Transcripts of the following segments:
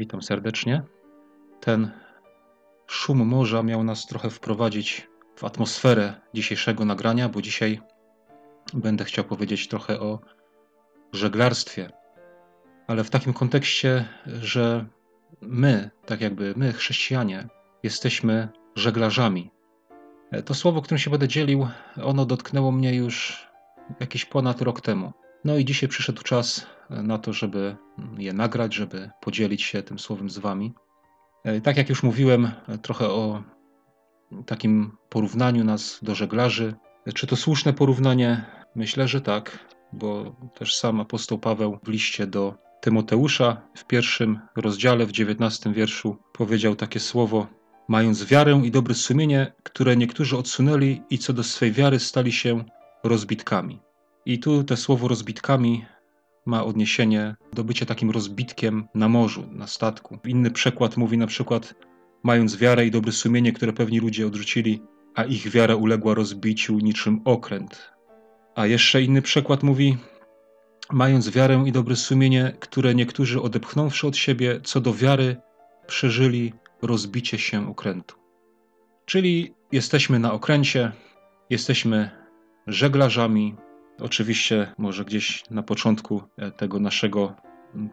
Witam serdecznie. Ten szum morza miał nas trochę wprowadzić w atmosferę dzisiejszego nagrania, bo dzisiaj będę chciał powiedzieć trochę o żeglarstwie, ale w takim kontekście, że my, tak jakby my, chrześcijanie, jesteśmy żeglarzami. To słowo, którym się będę dzielił, ono dotknęło mnie już jakiś ponad rok temu. No i dzisiaj przyszedł czas na to, żeby je nagrać, żeby podzielić się tym słowem z Wami. E, tak jak już mówiłem, trochę o takim porównaniu nas do żeglarzy. Czy to słuszne porównanie? Myślę, że tak, bo też sam apostoł Paweł w liście do Tymoteusza w pierwszym rozdziale, w dziewiętnastym wierszu powiedział takie słowo: Mając wiarę i dobre sumienie, które niektórzy odsunęli i co do swej wiary stali się rozbitkami. I tu te słowo rozbitkami ma odniesienie do bycia takim rozbitkiem na morzu, na statku. Inny przekład mówi na przykład, mając wiarę i dobre sumienie, które pewni ludzie odrzucili, a ich wiara uległa rozbiciu niczym okręt. A jeszcze inny przekład mówi, mając wiarę i dobre sumienie, które niektórzy odepchnąwszy od siebie, co do wiary, przeżyli rozbicie się okrętu. Czyli jesteśmy na okręcie, jesteśmy żeglarzami, Oczywiście, może gdzieś na początku e, tego naszego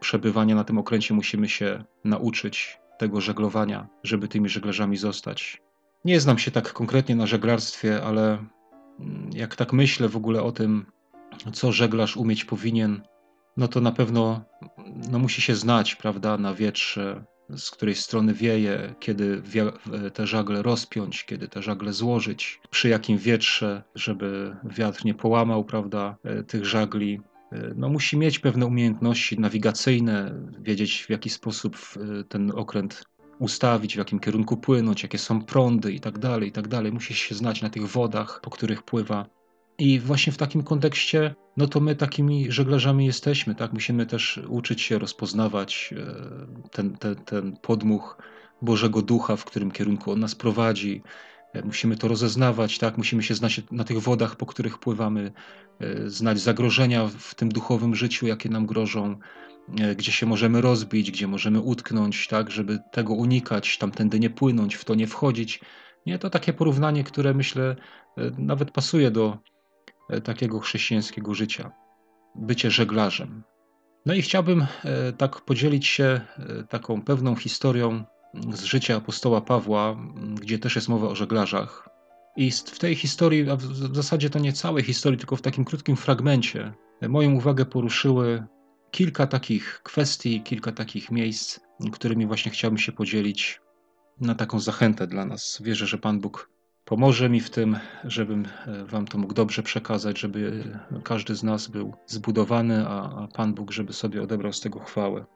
przebywania na tym okręcie musimy się nauczyć tego żeglowania, żeby tymi żeglarzami zostać. Nie znam się tak konkretnie na żeglarstwie, ale mm, jak tak myślę w ogóle o tym, co żeglarz umieć powinien, no to na pewno no musi się znać, prawda, na wietrze, z której strony wieje, kiedy te żagle rozpiąć, kiedy te żagle złożyć, przy jakim wietrze, żeby wiatr nie połamał, prawda, e, tych żagli. E, no, musi mieć pewne umiejętności nawigacyjne, wiedzieć w jaki sposób e, ten okręt ustawić, w jakim kierunku płynąć, jakie są prądy i tak dalej, i tak dalej. Musi się znać na tych wodach, po których pływa. I właśnie w takim kontekście, no to my takimi żeglarzami jesteśmy, tak? Musimy też uczyć się rozpoznawać e, ten, ten, ten podmuch Bożego Ducha, w którym kierunku On nas prowadzi. E, musimy to rozeznawać, tak? Musimy się znać na tych wodach, po których pływamy, e, znać zagrożenia w tym duchowym życiu, jakie nam grożą, gdzie się możemy rozbić, gdzie możemy utknąć, tak? Żeby tego unikać, tamtędy nie płynąć, w to nie wchodzić. Nie, to takie porównanie, które myślę nawet pasuje do, takiego chrześcijańskiego życia bycie żeglarzem. No i chciałbym e, tak podzielić się e, taką pewną historią z życia apostoła Pawła, gdzie też jest mowa o żeglarzach. I w tej historii, a w zasadzie to nie całej historii, tylko w takim krótkim fragmencie, moją uwagę poruszyły kilka takich kwestii, kilka takich miejsc, którymi właśnie chciałbym się podzielić na taką zachętę dla nas. Wierzę, że Pan Bóg pomoże mi w tym, żebym e, Wam to mógł dobrze przekazać, żeby każdy z nas był zbudowany, a, a Pan Bóg, żeby sobie odebrał z tego chwałę.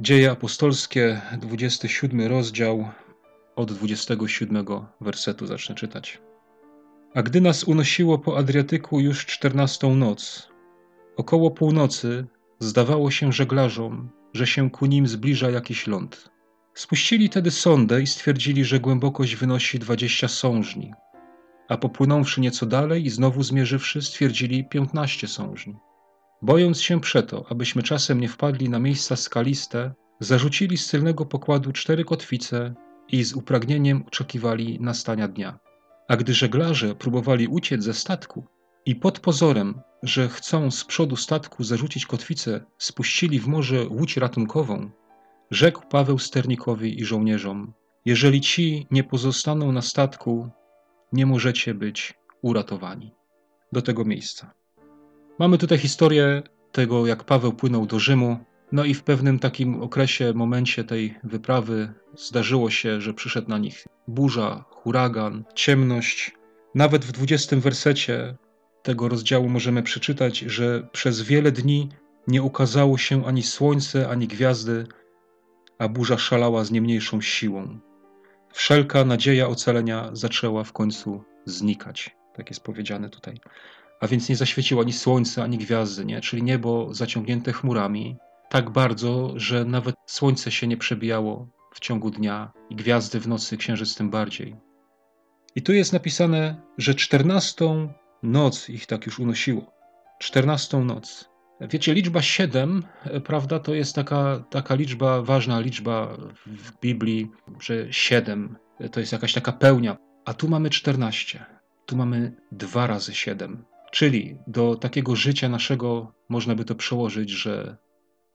Dzieje apostolskie, 27 rozdział, od 27 wersetu zacznę czytać. A gdy nas unosiło po Adriatyku już czternastą noc, około północy zdawało się żeglarzom, że się ku nim zbliża jakiś ląd. Spuścili tedy sondę i stwierdzili, że głębokość wynosi dwadzieścia sążni, a popłynąwszy nieco dalej i znowu zmierzywszy, stwierdzili piętnaście sążni. Bojąc się przeto, abyśmy czasem nie wpadli na miejsca skaliste, zarzucili z tylnego pokładu cztery kotwice i z upragnieniem oczekiwali nastania dnia. A gdy żeglarze próbowali uciec ze statku i pod pozorem, że chcą z przodu statku zarzucić kotwicę, spuścili w morze łódź ratunkową, Rzekł Paweł sternikowi i żołnierzom: Jeżeli ci nie pozostaną na statku, nie możecie być uratowani. Do tego miejsca. Mamy tutaj historię tego, jak Paweł płynął do Rzymu. No i w pewnym takim okresie, momencie tej wyprawy zdarzyło się, że przyszedł na nich burza, huragan, ciemność. Nawet w 20 wersecie tego rozdziału możemy przeczytać, że przez wiele dni nie ukazało się ani słońce, ani gwiazdy, a burza szalała z nie mniejszą siłą. Wszelka nadzieja ocalenia zaczęła w końcu znikać. Tak jest powiedziane tutaj. A więc nie zaświeciło ani słońce, ani gwiazdy, nie? czyli niebo zaciągnięte chmurami, tak bardzo, że nawet słońce się nie przebijało w ciągu dnia i gwiazdy w nocy, księżyc tym bardziej. I tu jest napisane, że czternastą noc ich tak już unosiło. Czternastą noc. Wiecie, liczba 7, prawda, to jest taka, taka liczba, ważna liczba w Biblii, że 7 to jest jakaś taka pełnia, a tu mamy 14. Tu mamy 2 razy 7. Czyli do takiego życia naszego można by to przełożyć, że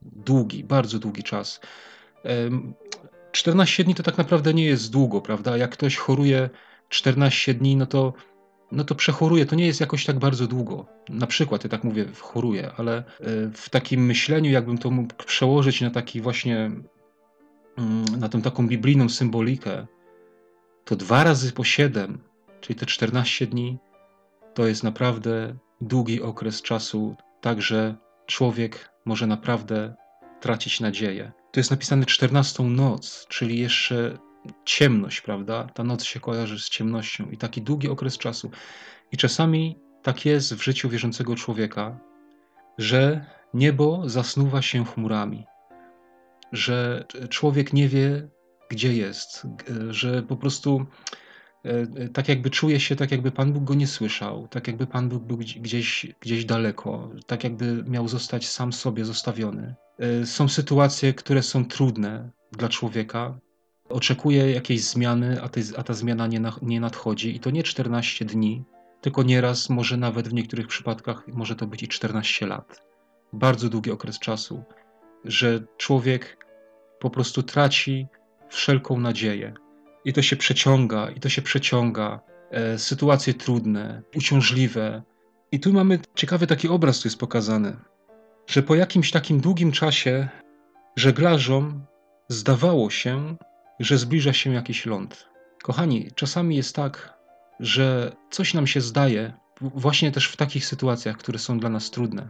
długi, bardzo długi czas. 14 dni to tak naprawdę nie jest długo, prawda? Jak ktoś choruje 14 dni, no to, no to przechoruje. To nie jest jakoś tak bardzo długo. Na przykład, ja tak mówię, choruje, ale e, w takim myśleniu, jakbym to mógł przełożyć na taki właśnie, mm, na tą taką biblijną symbolikę, to dwa razy po 7, czyli te 14 dni, to jest naprawdę długi okres czasu, także człowiek może naprawdę tracić nadzieję. To jest napisane 14 noc, czyli jeszcze ciemność, prawda? Ta noc się kojarzy z ciemnością i taki długi okres czasu. I czasami tak jest w życiu wierzącego człowieka, że niebo zasnuwa się chmurami, że człowiek nie wie, gdzie jest, że po prostu e, tak jakby czuje się, tak jakby Pan Bóg go nie słyszał, tak jakby Pan Bóg był gdzieś, gdzieś daleko, tak jakby miał zostać sam sobie zostawiony. E, są sytuacje, które są trudne dla człowieka, oczekuje jakiejś zmiany, a, a ta zmiana nie, na, nie nadchodzi. I to nie 14 dni, tylko nieraz, może nawet w niektórych przypadkach, może to być i 14 lat. Bardzo długi okres czasu, że człowiek po prostu traci wszelką nadzieję. I to się przeciąga, i to się przeciąga. E, sytuacje trudne, uciążliwe. I tu mamy ciekawy taki obraz, tu jest pokazany, że po jakimś takim długim czasie żeglarzom zdawało się, że zbliża się jakiś ląd. Kochani, czasami jest tak, że coś nam się zdaje, właśnie też w takich sytuacjach, które są dla nas trudne.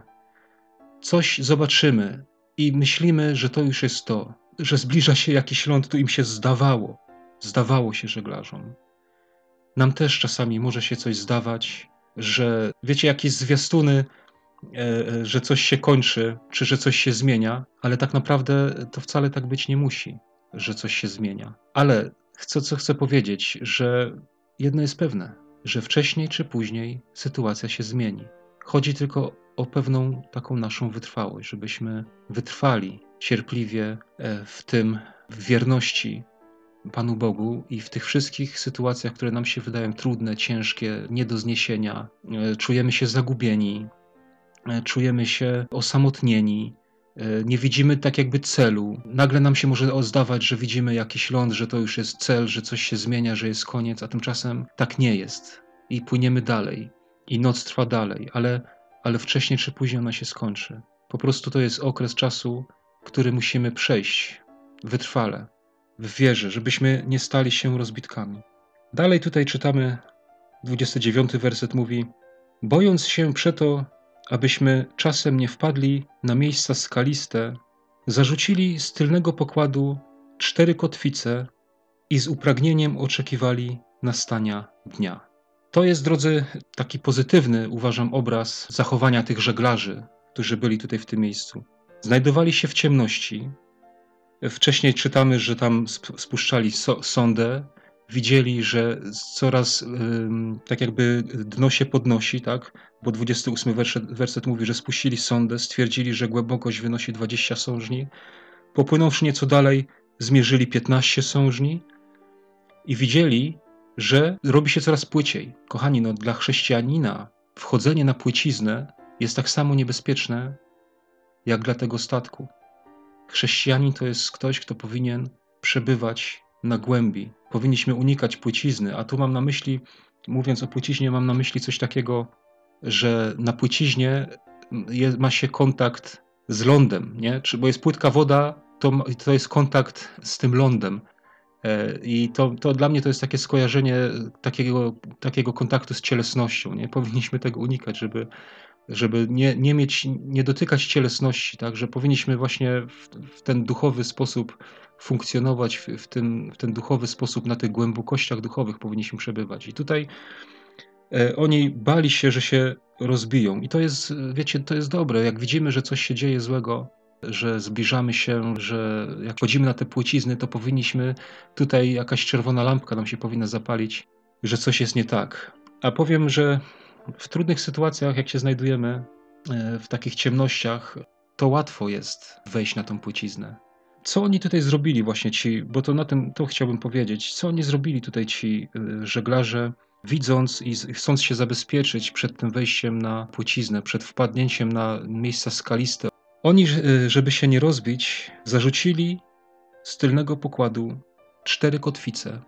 Coś zobaczymy i myślimy, że to już jest to, że zbliża się jakiś ląd, tu im się zdawało. Zdawało się żeglarzom. Nam też czasami może się coś zdawać, że wiecie, jakieś zwiastuny, e, e, że coś się kończy, czy że coś się zmienia, ale tak naprawdę to wcale tak być nie musi że coś się zmienia. Ale chcę, co chcę powiedzieć, że jedno jest pewne, że wcześniej czy później sytuacja się zmieni. Chodzi tylko o pewną taką naszą wytrwałość, żebyśmy wytrwali cierpliwie e, w tym, w wierności Panu Bogu i w tych wszystkich sytuacjach, które nam się wydają trudne, ciężkie, nie do zniesienia, e, czujemy się zagubieni, e, czujemy się osamotnieni, nie widzimy tak jakby celu. Nagle nam się może zdawać, że widzimy jakiś ląd, że to już jest cel, że coś się zmienia, że jest koniec, a tymczasem tak nie jest. I płyniemy dalej. I noc trwa dalej, ale, ale wcześniej czy później ona się skończy. Po prostu to jest okres czasu, który musimy przejść wytrwale, w wierze, żebyśmy nie stali się rozbitkami. Dalej tutaj czytamy, 29 werset mówi: Bojąc się przeto, abyśmy czasem nie wpadli na miejsca skaliste, zarzucili z tylnego pokładu cztery kotwice i z upragnieniem oczekiwali nastania dnia. To jest, drodzy, taki pozytywny, uważam, obraz zachowania tych żeglarzy, którzy byli tutaj w tym miejscu. Znajdowali się w ciemności. Wcześniej czytamy, że tam spuszczali so sondę, widzieli, że coraz tak jakby dno się podnosi, tak? Bo 28 werset, werset mówi, że spuścili sondę, stwierdzili, że głębokość wynosi 20 sążni. Popłynąwszy nieco dalej, zmierzyli 15 sążni i widzieli, że robi się coraz płyciej. Kochani, no dla chrześcijanina wchodzenie na płyciznę jest tak samo niebezpieczne, jak dla tego statku. Chrześcijanin to jest ktoś, kto powinien przebywać na głębi. Powinniśmy unikać płycizny, a tu mam na myśli, mówiąc o płyciźnie, mam na myśli coś takiego, że na płyciźnie jest, ma się kontakt z lądem, nie? Czy, bo jest płytka woda, to, to jest kontakt z tym lądem. E, I to, to dla mnie to jest takie skojarzenie takiego, takiego kontaktu z cielesnością. Nie? Powinniśmy tego unikać, żeby, żeby nie, nie mieć, nie dotykać cielesności, tak? że powinniśmy właśnie w, w ten duchowy sposób funkcjonować, w, w, ten, w ten duchowy sposób, na tych głębokościach duchowych powinniśmy przebywać. I tutaj e, oni bali się, że się rozbiją. I to jest, wiecie, to jest dobre. Jak widzimy, że coś się dzieje złego, że zbliżamy się, że jak chodzimy na te płcizny, to powinniśmy tutaj jakaś czerwona lampka nam się powinna zapalić, że coś jest nie tak. A powiem, że w trudnych sytuacjach, jak się znajdujemy, e, w takich ciemnościach, to łatwo jest wejść na tą płciznę. Co oni tutaj zrobili właśnie ci, bo to na tym to chciałbym powiedzieć, co oni zrobili tutaj ci e, żeglarze, widząc i chcąc się zabezpieczyć przed tym wejściem na płciznę, przed wpadnięciem na miejsca skaliste. Oni, e, żeby się nie rozbić, zarzucili z tylnego pokładu cztery kotwice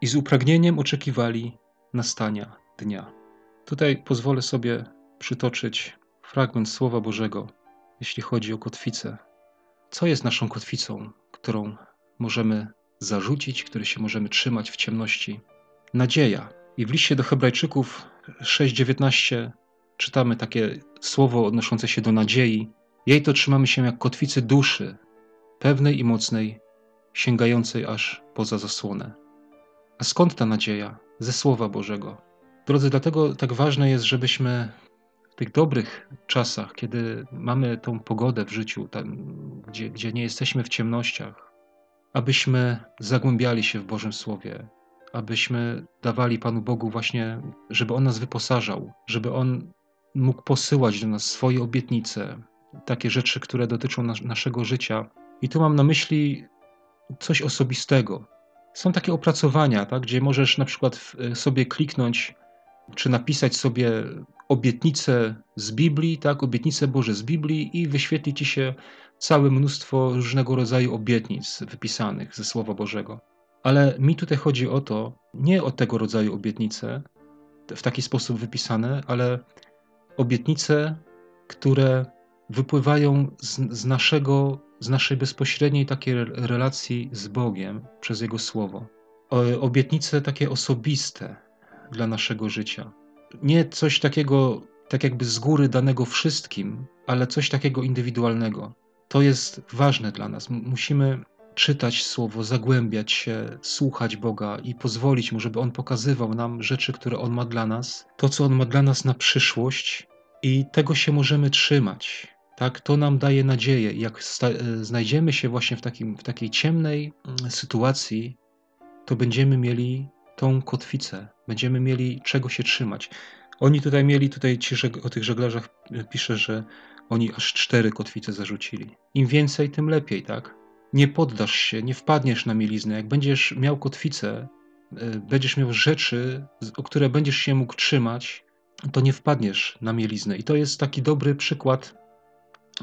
i z upragnieniem oczekiwali nastania dnia. Tutaj pozwolę sobie przytoczyć fragment Słowa Bożego, jeśli chodzi o kotwicę. Co jest naszą kotwicą, którą możemy zarzucić, której się możemy trzymać w ciemności? Nadzieja. I w liście do Hebrajczyków 6:19 czytamy takie słowo odnoszące się do nadziei. Jej to trzymamy się jak kotwicy duszy, pewnej i mocnej, sięgającej aż poza zasłonę. A skąd ta nadzieja? Ze Słowa Bożego. Drodzy, dlatego tak ważne jest, żebyśmy w tych dobrych czasach, kiedy mamy tą pogodę w życiu, tam, gdzie, gdzie nie jesteśmy w ciemnościach, abyśmy zagłębiali się w Bożym Słowie, abyśmy dawali Panu Bogu właśnie, żeby On nas wyposażał, żeby On mógł posyłać do nas swoje obietnice, takie rzeczy, które dotyczą nas, naszego życia. I tu mam na myśli coś osobistego. Są takie opracowania, tak, gdzie możesz na przykład sobie kliknąć czy napisać sobie obietnicę z Biblii, tak, obietnicę Boże z Biblii i wyświetli ci się całe mnóstwo różnego rodzaju obietnic wypisanych ze Słowa Bożego. Ale mi tutaj chodzi o to, nie o tego rodzaju obietnice, w taki sposób wypisane, ale obietnice, które wypływają z, z, naszego, z naszej bezpośredniej takiej relacji z Bogiem przez Jego Słowo. Obietnice takie osobiste, dla naszego życia. Nie coś takiego, tak jakby z góry danego wszystkim, ale coś takiego indywidualnego. To jest ważne dla nas. Musimy czytać Słowo, zagłębiać się, słuchać Boga i pozwolić Mu, żeby On pokazywał nam rzeczy, które On ma dla nas, to, co On ma dla nas na przyszłość, i tego się możemy trzymać. Tak, to nam daje nadzieję. Jak znajdziemy się właśnie w, takim, w takiej ciemnej mm, sytuacji, to będziemy mieli tą kotwicę, będziemy mieli czego się trzymać. Oni tutaj mieli, tutaj ci, o tych żeglarzach pisze, że oni aż cztery kotwice zarzucili. Im więcej, tym lepiej, tak? Nie poddasz się, nie wpadniesz na mieliznę. Jak będziesz miał kotwicę, e, będziesz miał rzeczy, o które będziesz się mógł trzymać, to nie wpadniesz na mieliznę. I to jest taki dobry przykład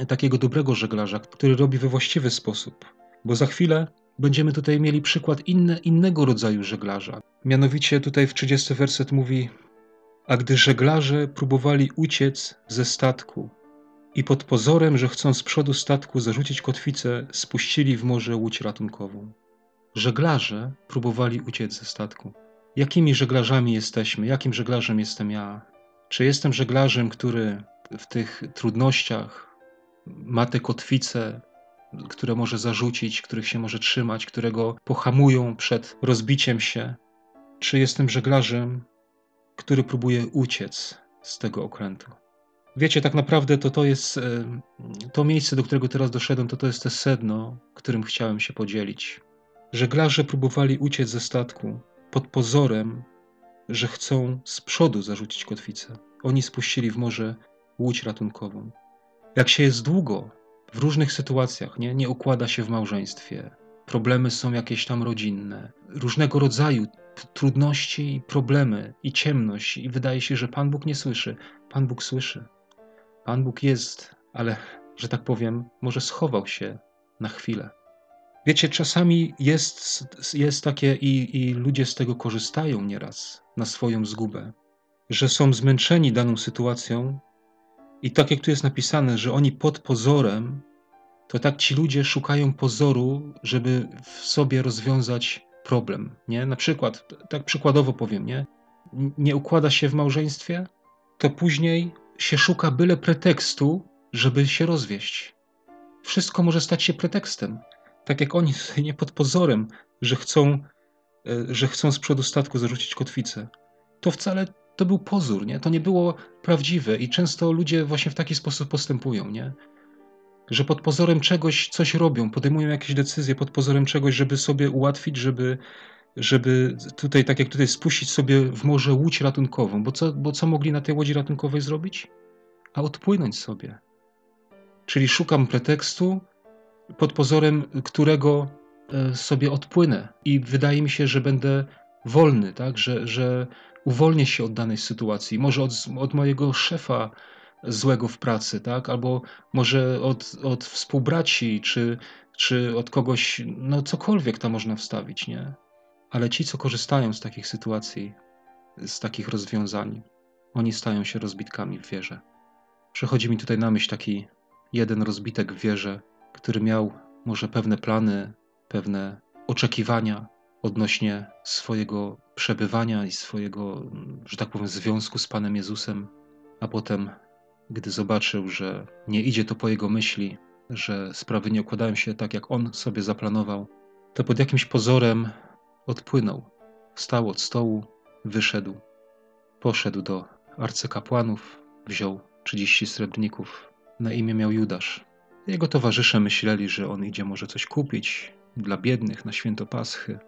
takiego dobrego żeglarza, który robi we właściwy sposób. Bo za chwilę będziemy tutaj mieli przykład inne, innego rodzaju żeglarza. Mianowicie tutaj w 30 werset mówi: A gdy żeglarze próbowali uciec ze statku i pod pozorem, że chcą z przodu statku zarzucić kotwicę, spuścili w morze łódź ratunkową. Żeglarze próbowali uciec ze statku. Jakimi żeglarzami jesteśmy? Jakim żeglarzem jestem ja? Czy jestem żeglarzem, który w tych trudnościach ma te kotwice, które może zarzucić, których się może trzymać, którego pohamują przed rozbiciem się? Czy jestem żeglarzem, który próbuje uciec z tego okrętu? Wiecie, tak naprawdę to to jest e, to miejsce, do którego teraz doszedłem, to to jest te sedno, którym chciałem się podzielić. Żeglarze próbowali uciec ze statku pod pozorem, że chcą z przodu zarzucić kotwicę. Oni spuścili w morze łódź ratunkową. Jak się jest długo w różnych sytuacjach, nie, nie układa się w małżeństwie, problemy są jakieś tam rodzinne, różnego rodzaju trudności i problemy i ciemność, i wydaje się, że Pan Bóg nie słyszy. Pan Bóg słyszy. Pan Bóg jest, ale, że tak powiem, może schował się na chwilę. Wiecie, czasami jest, jest takie i, i ludzie z tego korzystają nieraz na swoją zgubę, że są zmęczeni daną sytuacją i tak jak tu jest napisane, że oni pod pozorem, to tak ci ludzie szukają pozoru, żeby w sobie rozwiązać problem, nie? Na przykład, tak przykładowo powiem, nie? Nie układa się w małżeństwie, to później się szuka byle pretekstu, żeby się rozwieść. Wszystko może stać się pretekstem. Tak jak oni nie pod pozorem, że chcą, e, że chcą z przodu statku zarzucić kotwicę. To wcale to był pozór, nie? To nie było prawdziwe i często ludzie właśnie w taki sposób postępują, nie? Że pod pozorem czegoś coś robią, podejmują jakieś decyzje pod pozorem czegoś, żeby sobie ułatwić, żeby, żeby tutaj, tak jak tutaj, spuścić sobie w morze łódź ratunkową. Bo co, bo co mogli na tej łodzi ratunkowej zrobić? a odpłynąć sobie. Czyli szukam pretekstu, pod pozorem którego e, sobie odpłynę i wydaje mi się, że będę wolny, tak? że, że uwolnię się od danej sytuacji, może od, od mojego szefa złego w pracy, tak? albo może od, od współbraci, czy, czy od kogoś, no cokolwiek tam można wstawić, nie? Ale ci, co korzystają z takich sytuacji, z takich rozwiązań, oni stają się rozbitkami w wierze. Przychodzi mi tutaj na myśl taki jeden rozbitek w wierze, który miał może pewne plany, pewne oczekiwania odnośnie swojego przebywania i swojego, że tak powiem, związku z Panem Jezusem, a potem, gdy zobaczył, że nie idzie to po jego myśli, że sprawy nie układają się tak, jak on sobie zaplanował, to pod jakimś pozorem odpłynął. Wstał od stołu, wyszedł, poszedł do arcykapłanów, wziął 30 srebrników. Na imię miał Judasz. Jego towarzysze myśleli, że on idzie może coś kupić dla biednych na święto Paschy,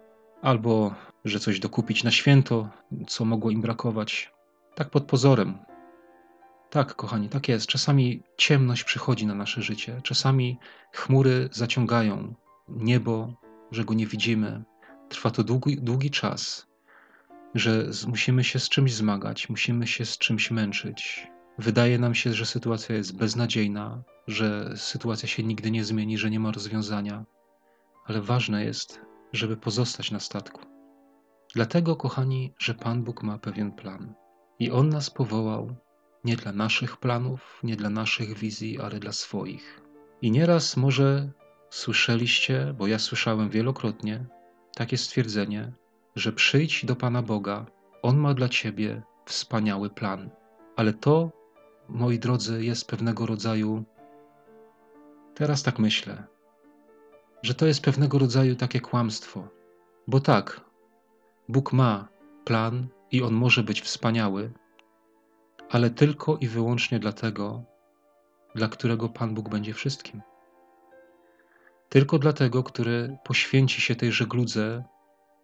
albo że coś dokupić na święto, co mogło im brakować. Tak pod pozorem. Tak, kochani, tak jest. Czasami ciemność przychodzi na nasze życie, czasami chmury zaciągają niebo, że go nie widzimy. Trwa to długi, długi czas, że musimy się z czymś zmagać, musimy się z czymś męczyć. Wydaje nam się, że sytuacja jest beznadziejna, że sytuacja się nigdy nie zmieni, że nie ma rozwiązania, ale ważne jest, żeby pozostać na statku. Dlatego, kochani, że Pan Bóg ma pewien plan i On nas powołał nie dla naszych planów, nie dla naszych wizji, ale dla swoich. I nieraz może słyszeliście, bo ja słyszałem wielokrotnie takie stwierdzenie, że przyjdź do Pana Boga, On ma dla ciebie wspaniały plan. Ale to, moi drodzy, jest pewnego rodzaju. Teraz tak myślę, że to jest pewnego rodzaju takie kłamstwo. Bo tak, Bóg ma plan i on może być wspaniały, ale tylko i wyłącznie dlatego, dla którego Pan Bóg będzie wszystkim. Tylko dlatego, który poświęci się tej żegludze,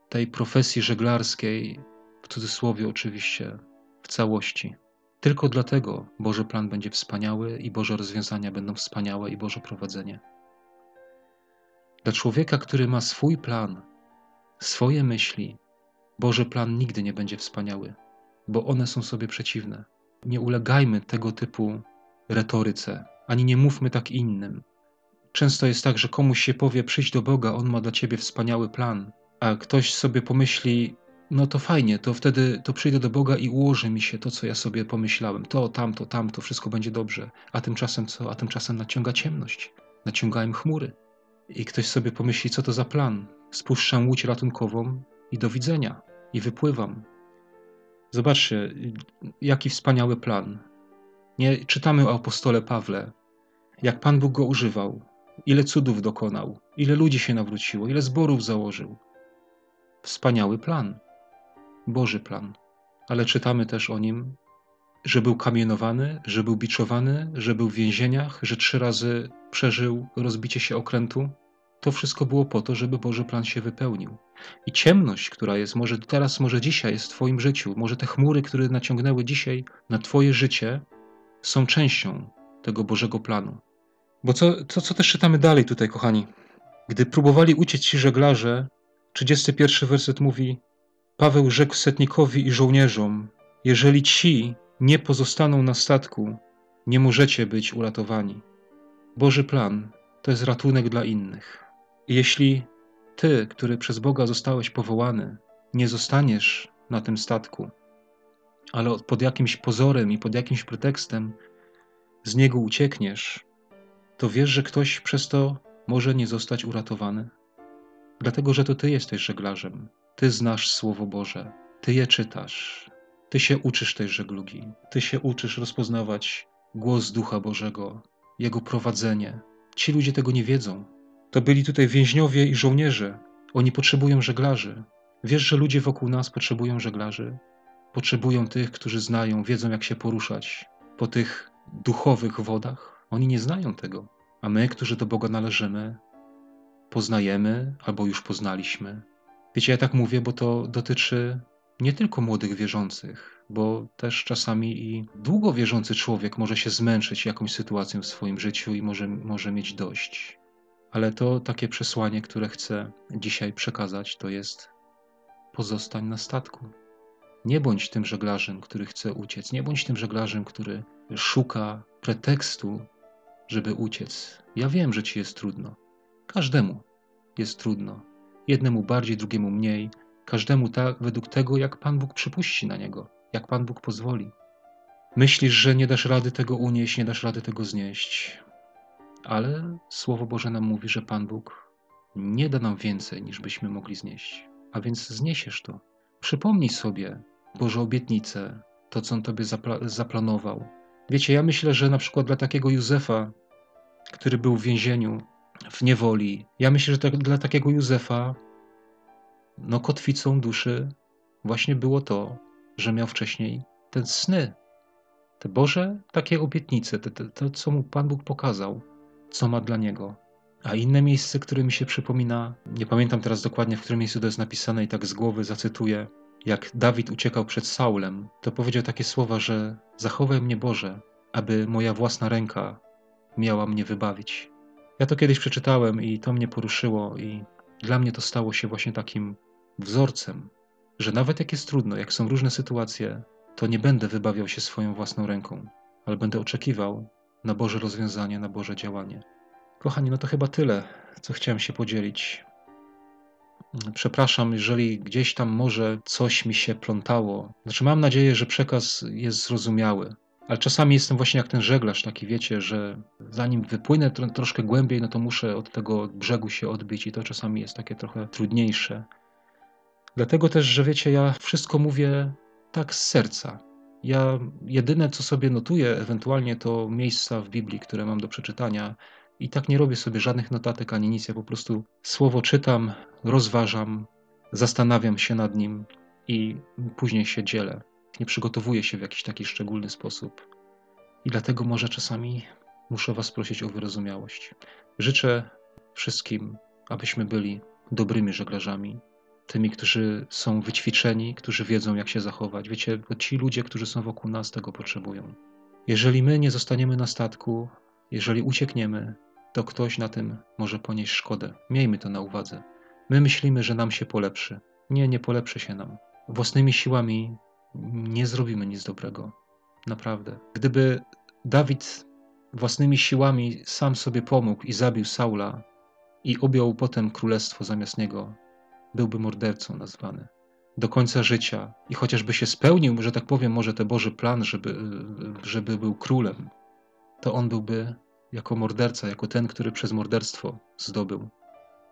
tej profesji żeglarskiej, w cudzysłowie oczywiście, w całości. Tylko dlatego Boży plan będzie wspaniały i Boże rozwiązania będą wspaniałe i Boże prowadzenie. Dla człowieka, który ma swój plan, swoje myśli, Boży plan nigdy nie będzie wspaniały, bo one są sobie przeciwne. Nie ulegajmy tego typu retoryce, ani nie mówmy tak innym. Często jest tak, że komuś się powie: przyjdź do Boga, on ma dla ciebie wspaniały plan, a ktoś sobie pomyśli: no to fajnie, to wtedy to przyjdę do Boga i ułoży mi się to, co ja sobie pomyślałem. To, tamto, tamto, wszystko będzie dobrze. A tymczasem co? A tymczasem naciąga ciemność, naciągają chmury. I ktoś sobie pomyśli, co to za plan. Spuszczam łódź ratunkową i do widzenia. I wypływam. Zobaczcie, jaki wspaniały plan. Nie czytamy o apostole Pawle, jak Pan Bóg go używał, ile cudów dokonał, ile ludzi się nawróciło, ile zborów założył. Wspaniały plan. Boży plan. Ale czytamy też o nim, że był kamienowany, że był biczowany, że był w więzieniach, że trzy razy przeżył rozbicie się okrętu. To wszystko było po to, żeby Boży plan się wypełnił. I ciemność, która jest, może teraz, może dzisiaj jest w Twoim życiu, może te chmury, które naciągnęły dzisiaj na Twoje życie, są częścią tego Bożego planu. Bo co, co, co też czytamy dalej tutaj, kochani? Gdy próbowali uciec ci żeglarze, 31 werset mówi: Paweł rzekł setnikowi i żołnierzom: Jeżeli ci nie pozostaną na statku, nie możecie być uratowani. Boży plan to jest ratunek dla innych. Jeśli ty, który przez Boga zostałeś powołany, nie zostaniesz na tym statku, ale pod jakimś pozorem i pod jakimś pretekstem z niego uciekniesz, to wiesz, że ktoś przez to może nie zostać uratowany. Dlatego, że to ty jesteś żeglarzem. Ty znasz Słowo Boże, ty je czytasz, ty się uczysz tej żeglugi, ty się uczysz rozpoznawać głos Ducha Bożego, Jego prowadzenie. Ci ludzie tego nie wiedzą. To byli tutaj więźniowie i żołnierze. Oni potrzebują żeglarzy. Wiesz, że ludzie wokół nas potrzebują żeglarzy. Potrzebują tych, którzy znają, wiedzą, jak się poruszać po tych duchowych wodach. Oni nie znają tego. A my, którzy do Boga należymy, poznajemy albo już poznaliśmy. Wiecie, ja tak mówię, bo to dotyczy nie tylko młodych wierzących, bo też czasami i długo wierzący człowiek może się zmęczyć jakąś sytuacją w swoim życiu i może, może mieć dość. Ale to takie przesłanie, które chcę dzisiaj przekazać, to jest pozostań na statku. Nie bądź tym żeglarzem, który chce uciec. Nie bądź tym żeglarzem, który szuka pretekstu, żeby uciec. Ja wiem, że ci jest trudno. Każdemu jest trudno. Jednemu bardziej, drugiemu mniej. Każdemu tak według tego, jak Pan Bóg przypuści na niego, jak Pan Bóg pozwoli. Myślisz, że nie dasz rady tego unieść, nie dasz rady tego znieść. Ale Słowo Boże nam mówi, że Pan Bóg nie da nam więcej, niż byśmy mogli znieść. A więc zniesiesz to. Przypomnij sobie Boże obietnice, to co On Tobie zapla zaplanował. Wiecie, ja myślę, że na przykład dla takiego Józefa, który był w więzieniu, w niewoli, ja myślę, że tak, dla takiego Józefa, no kotwicą duszy właśnie było to, że miał wcześniej te sny, te Boże takie obietnice, te, to, co mu Pan Bóg pokazał, co ma dla niego. A inne miejsce, które mi się przypomina, nie pamiętam teraz dokładnie, w którym miejscu to jest napisane i tak z głowy zacytuję, jak Dawid uciekał przed Saulem, to powiedział takie słowa, że zachowaj mnie Boże, aby moja własna ręka miała mnie wybawić. Ja to kiedyś przeczytałem i to mnie poruszyło i dla mnie to stało się właśnie takim wzorcem, że nawet jak jest trudno, jak są różne sytuacje, to nie będę wybawiał się swoją własną ręką, ale będę oczekiwał na Boże rozwiązanie, na Boże działanie. Kochani, no to chyba tyle, co chciałem się podzielić. Przepraszam, jeżeli gdzieś tam może coś mi się plątało. Znaczy, mam nadzieję, że przekaz jest zrozumiały. Ale czasami jestem właśnie jak ten żeglarz, taki wiecie, że zanim wypłynę tro, troszkę głębiej, no to muszę od tego brzegu się odbić i to czasami jest takie trochę trudniejsze. Dlatego też, że wiecie, ja wszystko mówię tak z serca. Ja jedyne, co sobie notuję, ewentualnie to miejsca w Biblii, które mam do przeczytania, i tak nie robię sobie żadnych notatek ani nic. Ja po prostu słowo czytam, rozważam, zastanawiam się nad nim i później się dzielę. Nie przygotowuję się w jakiś taki szczególny sposób. I dlatego może czasami muszę Was prosić o wyrozumiałość. Życzę wszystkim, abyśmy byli dobrymi żeglarzami, tymi, którzy są wyćwiczeni, którzy wiedzą, jak się zachować. Wiecie, ci ludzie, którzy są wokół nas, tego potrzebują. Jeżeli my nie zostaniemy na statku, jeżeli uciekniemy, to ktoś na tym może ponieść szkodę. Miejmy to na uwadze. My myślimy, że nam się polepszy. Nie, nie polepszy się nam. Własnymi siłami nie zrobimy nic dobrego. Naprawdę. Gdyby Dawid własnymi siłami sam sobie pomógł i zabił Saula i objął potem królestwo zamiast niego, byłby mordercą nazwany. Do końca życia i chociażby się spełnił, że tak powiem, może ten Boży plan, żeby, żeby był królem, to on byłby jako morderca, jako ten, który przez morderstwo zdobył.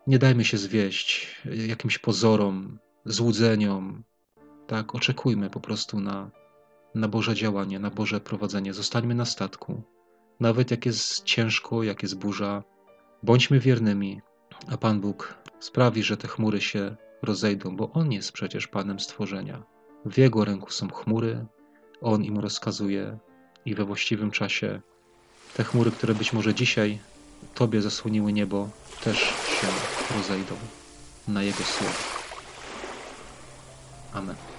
Nie dajmy się zwieść jakimś pozorom, złudzeniom. Tak, oczekujmy po prostu na, na Boże działanie, na Boże prowadzenie. Zostańmy na statku. Nawet jak jest ciężko, jak jest burza, bądźmy wiernymi, a Pan Bóg sprawi, że te chmury się rozejdą, bo On jest przecież Panem stworzenia. W Jego ręku są chmury, On im rozkazuje i we właściwym czasie te chmury, które być może dzisiaj Tobie zasłoniły niebo, też się rozejdą na Jego słowo. Amen.